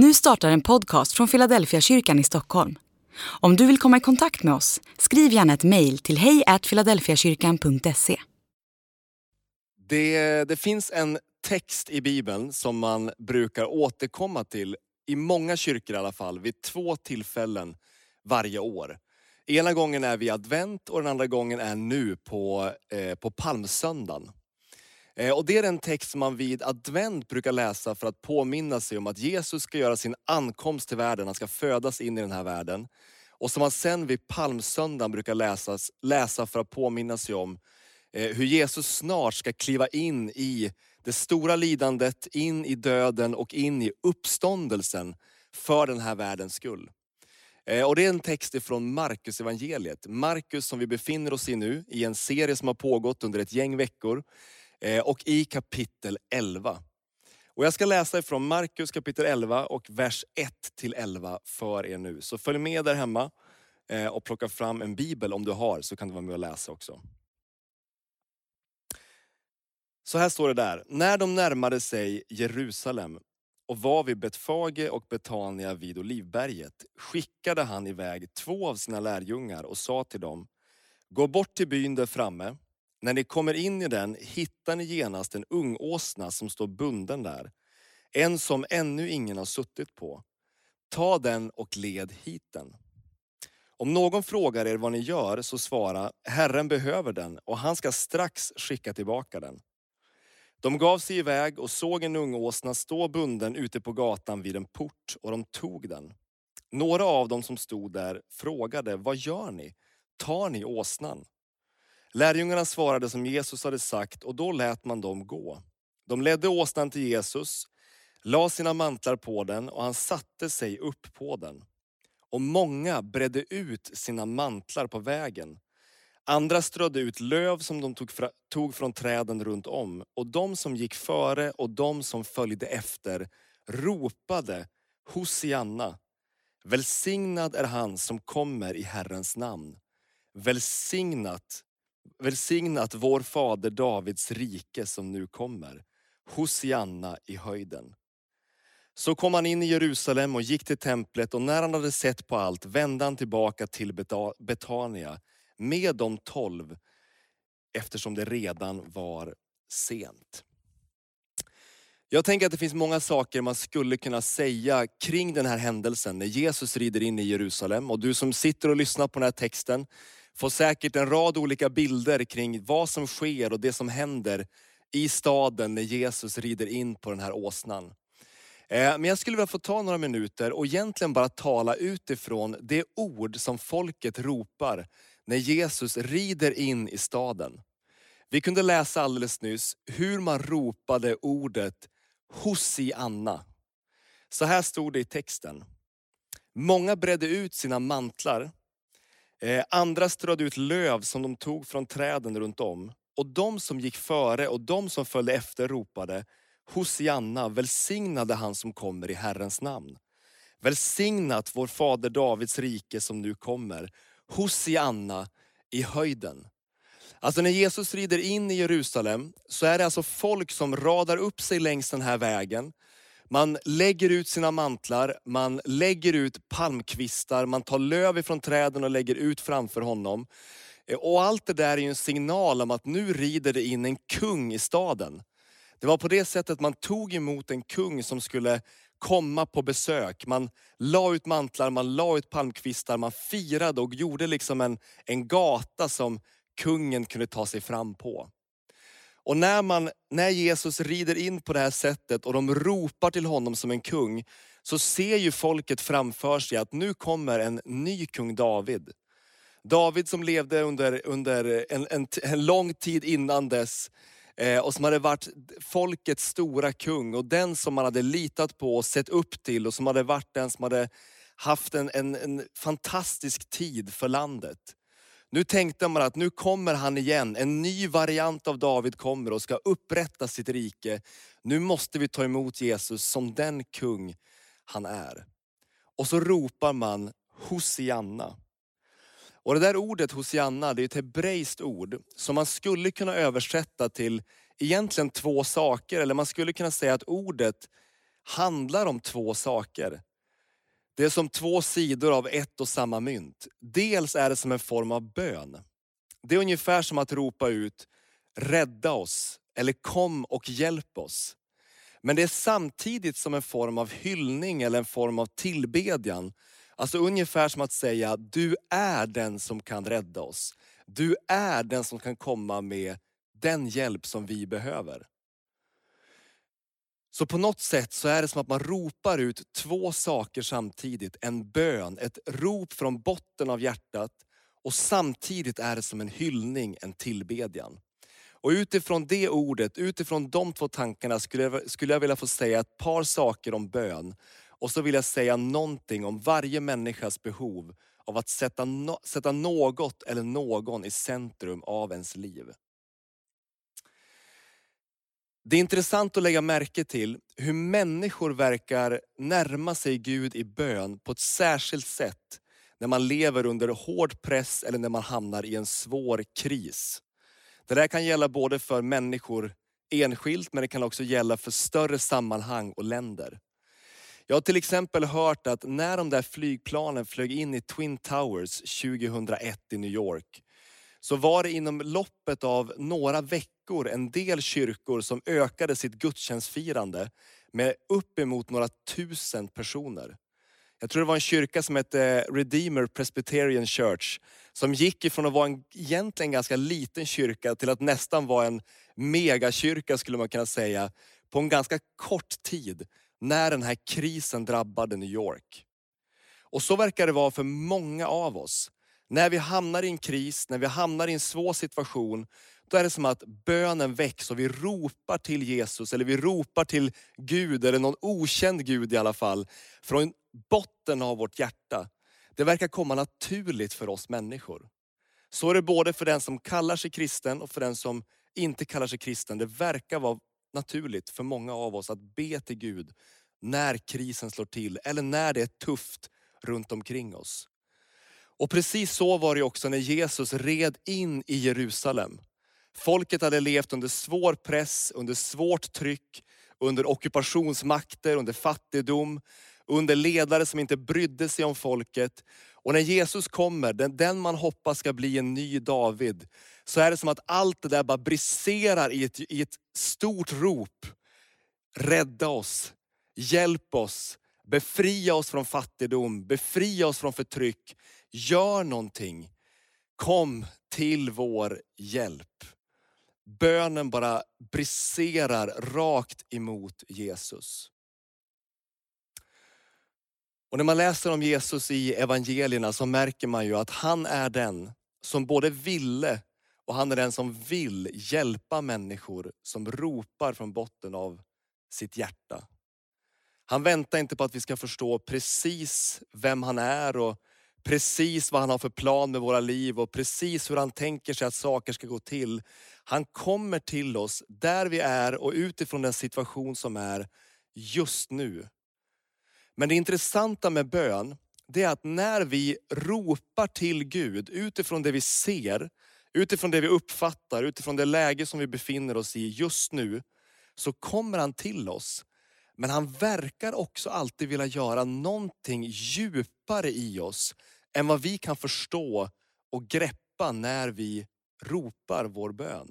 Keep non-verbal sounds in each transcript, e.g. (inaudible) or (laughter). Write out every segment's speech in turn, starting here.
Nu startar en podcast från Philadelphia kyrkan i Stockholm. Om du vill komma i kontakt med oss, skriv gärna ett mejl till hejfiladelfiakyrkan.se. Det, det finns en text i Bibeln som man brukar återkomma till, i många kyrkor i alla fall, vid två tillfällen varje år. Ena gången är vid advent och den andra gången är nu på, eh, på palmsöndagen. Eh, och det är den text man vid advent brukar läsa för att påminna sig om att Jesus ska göra sin ankomst till världen, han ska födas in i den här världen. Och som man sen vid palmsöndagen brukar läsas, läsa för att påminna sig om eh, hur Jesus snart ska kliva in i det stora lidandet, in i döden och in i uppståndelsen för den här världens skull. Eh, och det är en text ifrån Markus evangeliet. Markus som vi befinner oss i nu, i en serie som har pågått under ett gäng veckor. Eh, och i kapitel 11. Och jag ska läsa ifrån Markus kapitel 11 och vers 1 till 11 för er nu. Så följ med där hemma eh, och plocka fram en bibel om du har, så kan du vara med och läsa också. Så här står det där. När de närmade sig Jerusalem och var vid Betfage och Betania vid Olivberget skickade han iväg två av sina lärjungar och sa till dem, gå bort till byn där framme när ni kommer in i den hittar ni genast en ungåsna som står bunden där. En som ännu ingen har suttit på. Ta den och led hit den. Om någon frågar er vad ni gör så svara, Herren behöver den och han ska strax skicka tillbaka den. De gav sig iväg och såg en ungåsna stå bunden ute på gatan vid en port och de tog den. Några av dem som stod där frågade, vad gör ni? Tar ni åsnan? Lärjungarna svarade som Jesus hade sagt och då lät man dem gå. De ledde åsnan till Jesus, la sina mantlar på den och han satte sig upp på den. Och många bredde ut sina mantlar på vägen. Andra strödde ut löv som de tog, tog från träden runt om. Och de som gick före och de som följde efter ropade Hosianna. Välsignad är han som kommer i Herrens namn. Välsignat Välsignat vår fader Davids rike som nu kommer. Hosianna i höjden. Så kom han in i Jerusalem och gick till templet och när han hade sett på allt vände han tillbaka till Betania med de tolv eftersom det redan var sent. Jag tänker att det finns många saker man skulle kunna säga kring den här händelsen när Jesus rider in i Jerusalem. Och du som sitter och lyssnar på den här texten, får säkert en rad olika bilder kring vad som sker och det som händer i staden när Jesus rider in på den här åsnan. Eh, men jag skulle vilja få ta några minuter och egentligen bara tala utifrån det ord som folket ropar när Jesus rider in i staden. Vi kunde läsa alldeles nyss hur man ropade ordet Hosianna. Så här stod det i texten. Många bredde ut sina mantlar Eh, andra strödde ut löv som de tog från träden runt om. Och de som gick före och de som följde efter ropade, Hosianna, välsignade han som kommer i Herrens namn. Välsignat vår fader Davids rike som nu kommer. Hosianna i höjden. Alltså när Jesus rider in i Jerusalem så är det alltså folk som radar upp sig längs den här vägen. Man lägger ut sina mantlar, man lägger ut palmkvistar, man tar löv ifrån träden och lägger ut framför honom. Eh, och allt det där är ju en signal om att nu rider det in en kung i staden. Det var på det sättet man tog emot en kung som skulle komma på besök. Man la ut mantlar, man la ut palmkvistar, man firade och gjorde liksom en, en gata som kungen kunde ta sig fram på. Och när, man, när Jesus rider in på det här sättet och de ropar till honom som en kung, så ser ju folket framför sig att nu kommer en ny kung David. David som levde under, under en, en, en lång tid innan dess eh, och som hade varit folkets stora kung och den som man hade litat på och sett upp till och som hade varit den som hade haft en, en, en fantastisk tid för landet. Nu tänkte man att nu kommer han igen, en ny variant av David kommer och ska upprätta sitt rike. Nu måste vi ta emot Jesus som den kung han är. Och så ropar man Hosianna. Och det där ordet Hosianna, det är ett hebreiskt ord som man skulle kunna översätta till egentligen två saker. Eller man skulle kunna säga att ordet handlar om två saker. Det är som två sidor av ett och samma mynt. Dels är det som en form av bön. Det är ungefär som att ropa ut, rädda oss, eller kom och hjälp oss. Men det är samtidigt som en form av hyllning eller en form av tillbedjan. Alltså ungefär som att säga, du är den som kan rädda oss. Du är den som kan komma med den hjälp som vi behöver. Så på något sätt så är det som att man ropar ut två saker samtidigt. En bön, ett rop från botten av hjärtat och samtidigt är det som en hyllning, en tillbedjan. Och utifrån det ordet, utifrån de två tankarna skulle jag, skulle jag vilja få säga ett par saker om bön. Och så vill jag säga någonting om varje människas behov av att sätta, no, sätta något eller någon i centrum av ens liv. Det är intressant att lägga märke till hur människor verkar närma sig Gud i bön på ett särskilt sätt när man lever under hård press eller när man hamnar i en svår kris. Det där kan gälla både för människor enskilt, men det kan också gälla för större sammanhang och länder. Jag har till exempel hört att när de där flygplanen flög in i Twin Towers 2001 i New York, så var det inom loppet av några veckor, veckor en del kyrkor som ökade sitt gudstjänstfirande med uppemot några tusen personer. Jag tror det var en kyrka som hette Redeemer Presbyterian Church. Som gick ifrån att vara en egentligen ganska liten kyrka till att nästan vara en megakyrka skulle man kunna säga. På en ganska kort tid när den här krisen drabbade New York. Och så verkar det vara för många av oss. När vi hamnar i en kris, när vi hamnar i en svår situation, då är det som att bönen väcks och vi ropar till Jesus, eller vi ropar till Gud, eller någon okänd Gud i alla fall, från botten av vårt hjärta. Det verkar komma naturligt för oss människor. Så är det både för den som kallar sig kristen och för den som inte kallar sig kristen. Det verkar vara naturligt för många av oss att be till Gud när krisen slår till, eller när det är tufft runt omkring oss. Och precis så var det också när Jesus red in i Jerusalem. Folket hade levt under svår press, under svårt tryck, under ockupationsmakter, under fattigdom, under ledare som inte brydde sig om folket. Och när Jesus kommer, den, den man hoppas ska bli en ny David, så är det som att allt det där bara briserar i ett, i ett stort rop. Rädda oss, hjälp oss, befria oss från fattigdom, befria oss från förtryck. Gör någonting. Kom till vår hjälp. Bönen bara briserar rakt emot Jesus. Och när man läser om Jesus i evangelierna så märker man ju att han är den som både ville och han är den som vill hjälpa människor som ropar från botten av sitt hjärta. Han väntar inte på att vi ska förstå precis vem han är och precis vad han har för plan med våra liv och precis hur han tänker sig att saker ska gå till. Han kommer till oss där vi är och utifrån den situation som är just nu. Men det intressanta med bön, det är att när vi ropar till Gud utifrån det vi ser, utifrån det vi uppfattar, utifrån det läge som vi befinner oss i just nu, så kommer han till oss. Men han verkar också alltid vilja göra någonting djupare i oss än vad vi kan förstå och greppa när vi ropar vår bön.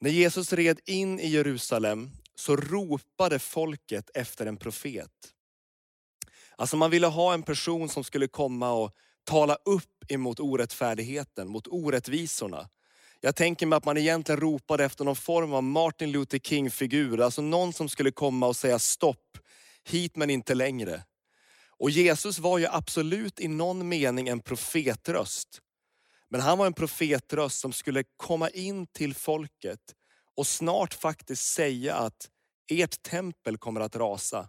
När Jesus red in i Jerusalem så ropade folket efter en profet. Alltså man ville ha en person som skulle komma och tala upp emot orättfärdigheten, mot orättvisorna. Jag tänker mig att man egentligen ropade efter någon form av Martin Luther King-figur. Alltså någon som skulle komma och säga stopp, hit men inte längre. Och Jesus var ju absolut i någon mening en profetröst. Men han var en profetröst som skulle komma in till folket och snart faktiskt säga att ert tempel kommer att rasa.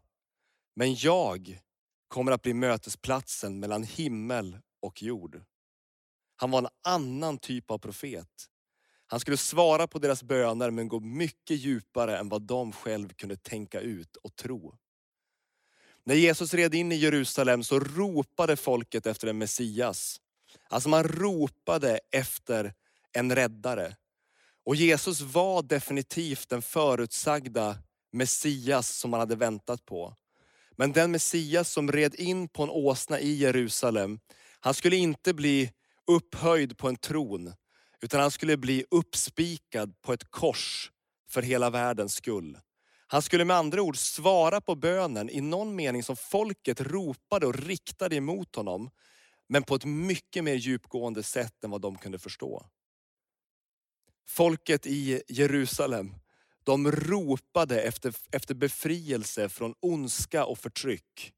Men jag kommer att bli mötesplatsen mellan himmel och jord. Han var en annan typ av profet. Han skulle svara på deras böner men gå mycket djupare än vad de själv kunde tänka ut och tro. När Jesus red in i Jerusalem så ropade folket efter en Messias. Alltså man ropade efter en räddare. Och Jesus var definitivt den förutsagda Messias som man hade väntat på. Men den Messias som red in på en åsna i Jerusalem, han skulle inte bli upphöjd på en tron, utan han skulle bli uppspikad på ett kors för hela världens skull. Han skulle med andra ord svara på bönen i någon mening som folket ropade och riktade emot honom, men på ett mycket mer djupgående sätt än vad de kunde förstå. Folket i Jerusalem, de ropade efter, efter befrielse från ondska och förtryck.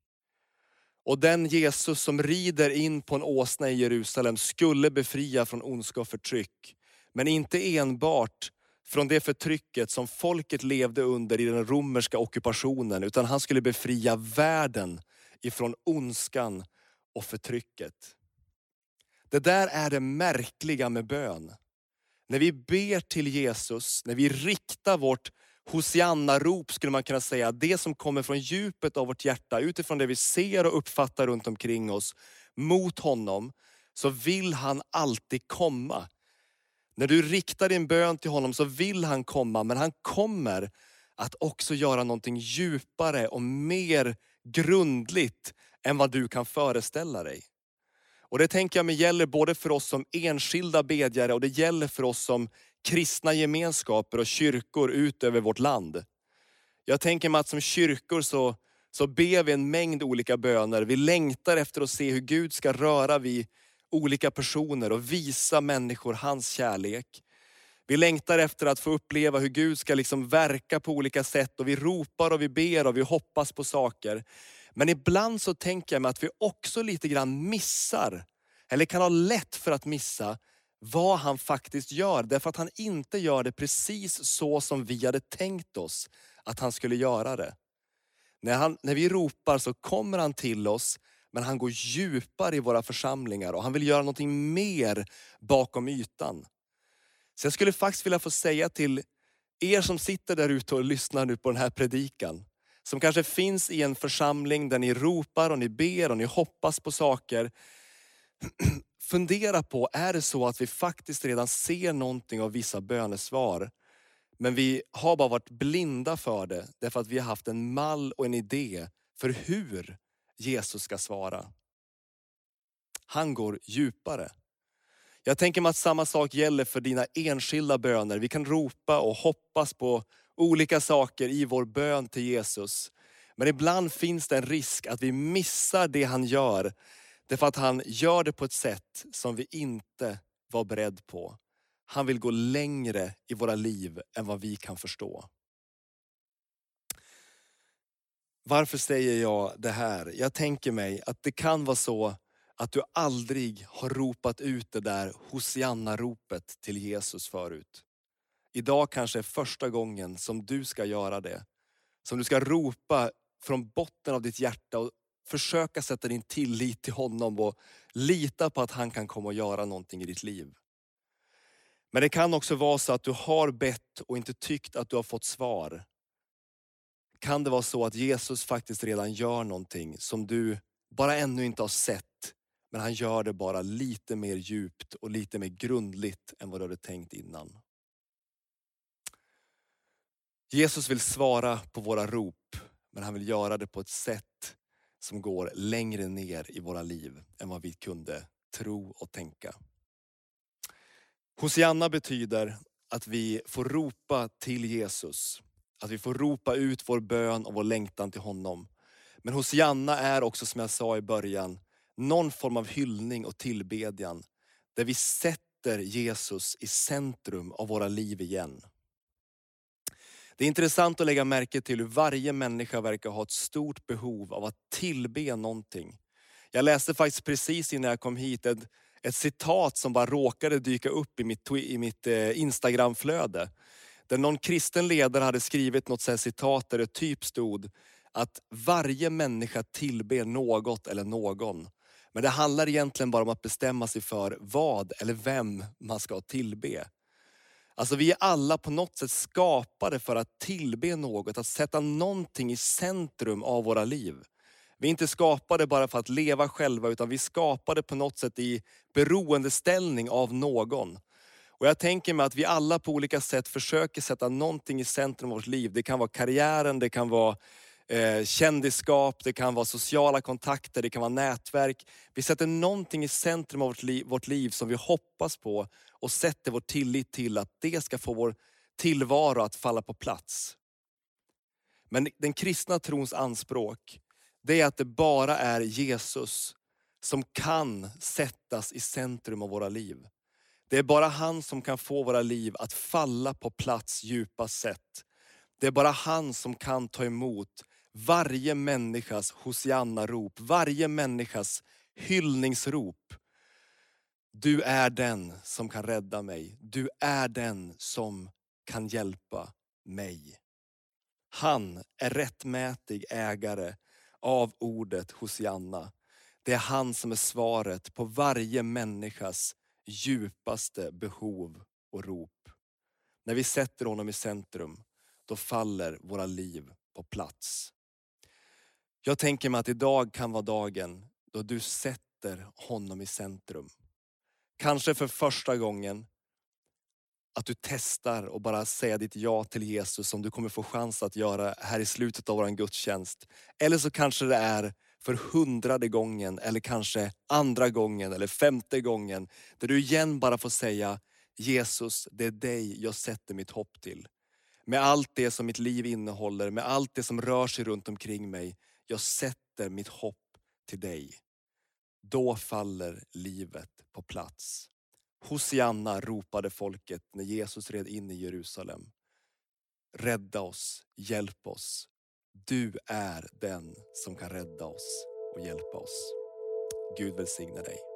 Och den Jesus som rider in på en åsna i Jerusalem skulle befria från ondska och förtryck. Men inte enbart från det förtrycket som folket levde under i den romerska ockupationen, utan han skulle befria världen ifrån ondskan och förtrycket. Det där är det märkliga med bön. När vi ber till Jesus, när vi riktar vårt Hosianna-rop skulle man kunna säga, det som kommer från djupet av vårt hjärta, utifrån det vi ser och uppfattar runt omkring oss, mot honom, så vill han alltid komma. När du riktar din bön till honom så vill han komma, men han kommer att också göra någonting djupare och mer grundligt än vad du kan föreställa dig. Och det tänker jag mig gäller både för oss som enskilda bedjare och det gäller för oss som kristna gemenskaper och kyrkor ut över vårt land. Jag tänker mig att som kyrkor så, så ber vi en mängd olika böner. Vi längtar efter att se hur Gud ska röra vid olika personer och visa människor hans kärlek. Vi längtar efter att få uppleva hur Gud ska liksom verka på olika sätt och vi ropar och vi ber och vi hoppas på saker. Men ibland så tänker jag mig att vi också lite grann missar, eller kan ha lätt för att missa, vad han faktiskt gör. Därför att han inte gör det precis så som vi hade tänkt oss att han skulle göra det. När, han, när vi ropar så kommer han till oss, men han går djupare i våra församlingar och han vill göra någonting mer bakom ytan. Så jag skulle faktiskt vilja få säga till er som sitter där ute och lyssnar nu på den här predikan, som kanske finns i en församling där ni ropar och ni ber och ni hoppas på saker. (clears throat) Fundera på, är det så att vi faktiskt redan ser någonting av vissa bönesvar, men vi har bara varit blinda för det, därför att vi har haft en mall och en idé för hur Jesus ska svara. Han går djupare. Jag tänker mig att samma sak gäller för dina enskilda böner. Vi kan ropa och hoppas på olika saker i vår bön till Jesus. Men ibland finns det en risk att vi missar det han gör. Därför att han gör det på ett sätt som vi inte var beredd på. Han vill gå längre i våra liv än vad vi kan förstå. Varför säger jag det här? Jag tänker mig att det kan vara så att du aldrig har ropat ut det där Hosianna-ropet till Jesus förut. Idag kanske är första gången som du ska göra det. Som du ska ropa från botten av ditt hjärta och försöka sätta din tillit till honom och lita på att han kan komma och göra någonting i ditt liv. Men det kan också vara så att du har bett och inte tyckt att du har fått svar. Kan det vara så att Jesus faktiskt redan gör någonting som du bara ännu inte har sett, men han gör det bara lite mer djupt och lite mer grundligt än vad du hade tänkt innan. Jesus vill svara på våra rop, men han vill göra det på ett sätt som går längre ner i våra liv än vad vi kunde tro och tänka. Hosianna betyder att vi får ropa till Jesus. Att vi får ropa ut vår bön och vår längtan till honom. Men Hosianna är också som jag sa i början, någon form av hyllning och tillbedjan. Där vi sätter Jesus i centrum av våra liv igen. Det är intressant att lägga märke till hur varje människa verkar ha ett stort behov av att tillbe någonting. Jag läste faktiskt precis innan jag kom hit ett, ett citat som bara råkade dyka upp i mitt, i mitt eh, Instagramflöde. Där någon kristen ledare hade skrivit något så citat där det typ stod att varje människa tillber något eller någon. Men det handlar egentligen bara om att bestämma sig för vad eller vem man ska tillbe. Alltså vi är alla på något sätt skapade för att tillbe något, att sätta någonting i centrum av våra liv. Vi är inte skapade bara för att leva själva, utan vi är skapade på något sätt i beroendeställning av någon. Och jag tänker mig att vi alla på olika sätt försöker sätta någonting i centrum av vårt liv. Det kan vara karriären, det kan vara eh, kändisskap, det kan vara sociala kontakter, det kan vara nätverk. Vi sätter någonting i centrum av vårt liv, vårt liv som vi hoppas på och sätter vår tillit till att det ska få vår tillvaro att falla på plats. Men den kristna trons anspråk, det är att det bara är Jesus som kan sättas i centrum av våra liv. Det är bara han som kan få våra liv att falla på plats djupast sätt. Det är bara han som kan ta emot varje människas Hosianna-rop, varje människas hyllningsrop. Du är den som kan rädda mig. Du är den som kan hjälpa mig. Han är rättmätig ägare av ordet Hosianna. Det är han som är svaret på varje människas djupaste behov och rop. När vi sätter honom i centrum, då faller våra liv på plats. Jag tänker mig att idag kan vara dagen då du sätter honom i centrum. Kanske för första gången att du testar och bara säga ditt ja till Jesus som du kommer få chans att göra här i slutet av vår gudstjänst. Eller så kanske det är för hundrade gången eller kanske andra gången eller femte gången. Där du igen bara får säga Jesus, det är dig jag sätter mitt hopp till. Med allt det som mitt liv innehåller, med allt det som rör sig runt omkring mig. Jag sätter mitt hopp till dig. Då faller livet på plats. Hosianna ropade folket när Jesus red in i Jerusalem. Rädda oss, hjälp oss. Du är den som kan rädda oss och hjälpa oss. Gud välsigne dig.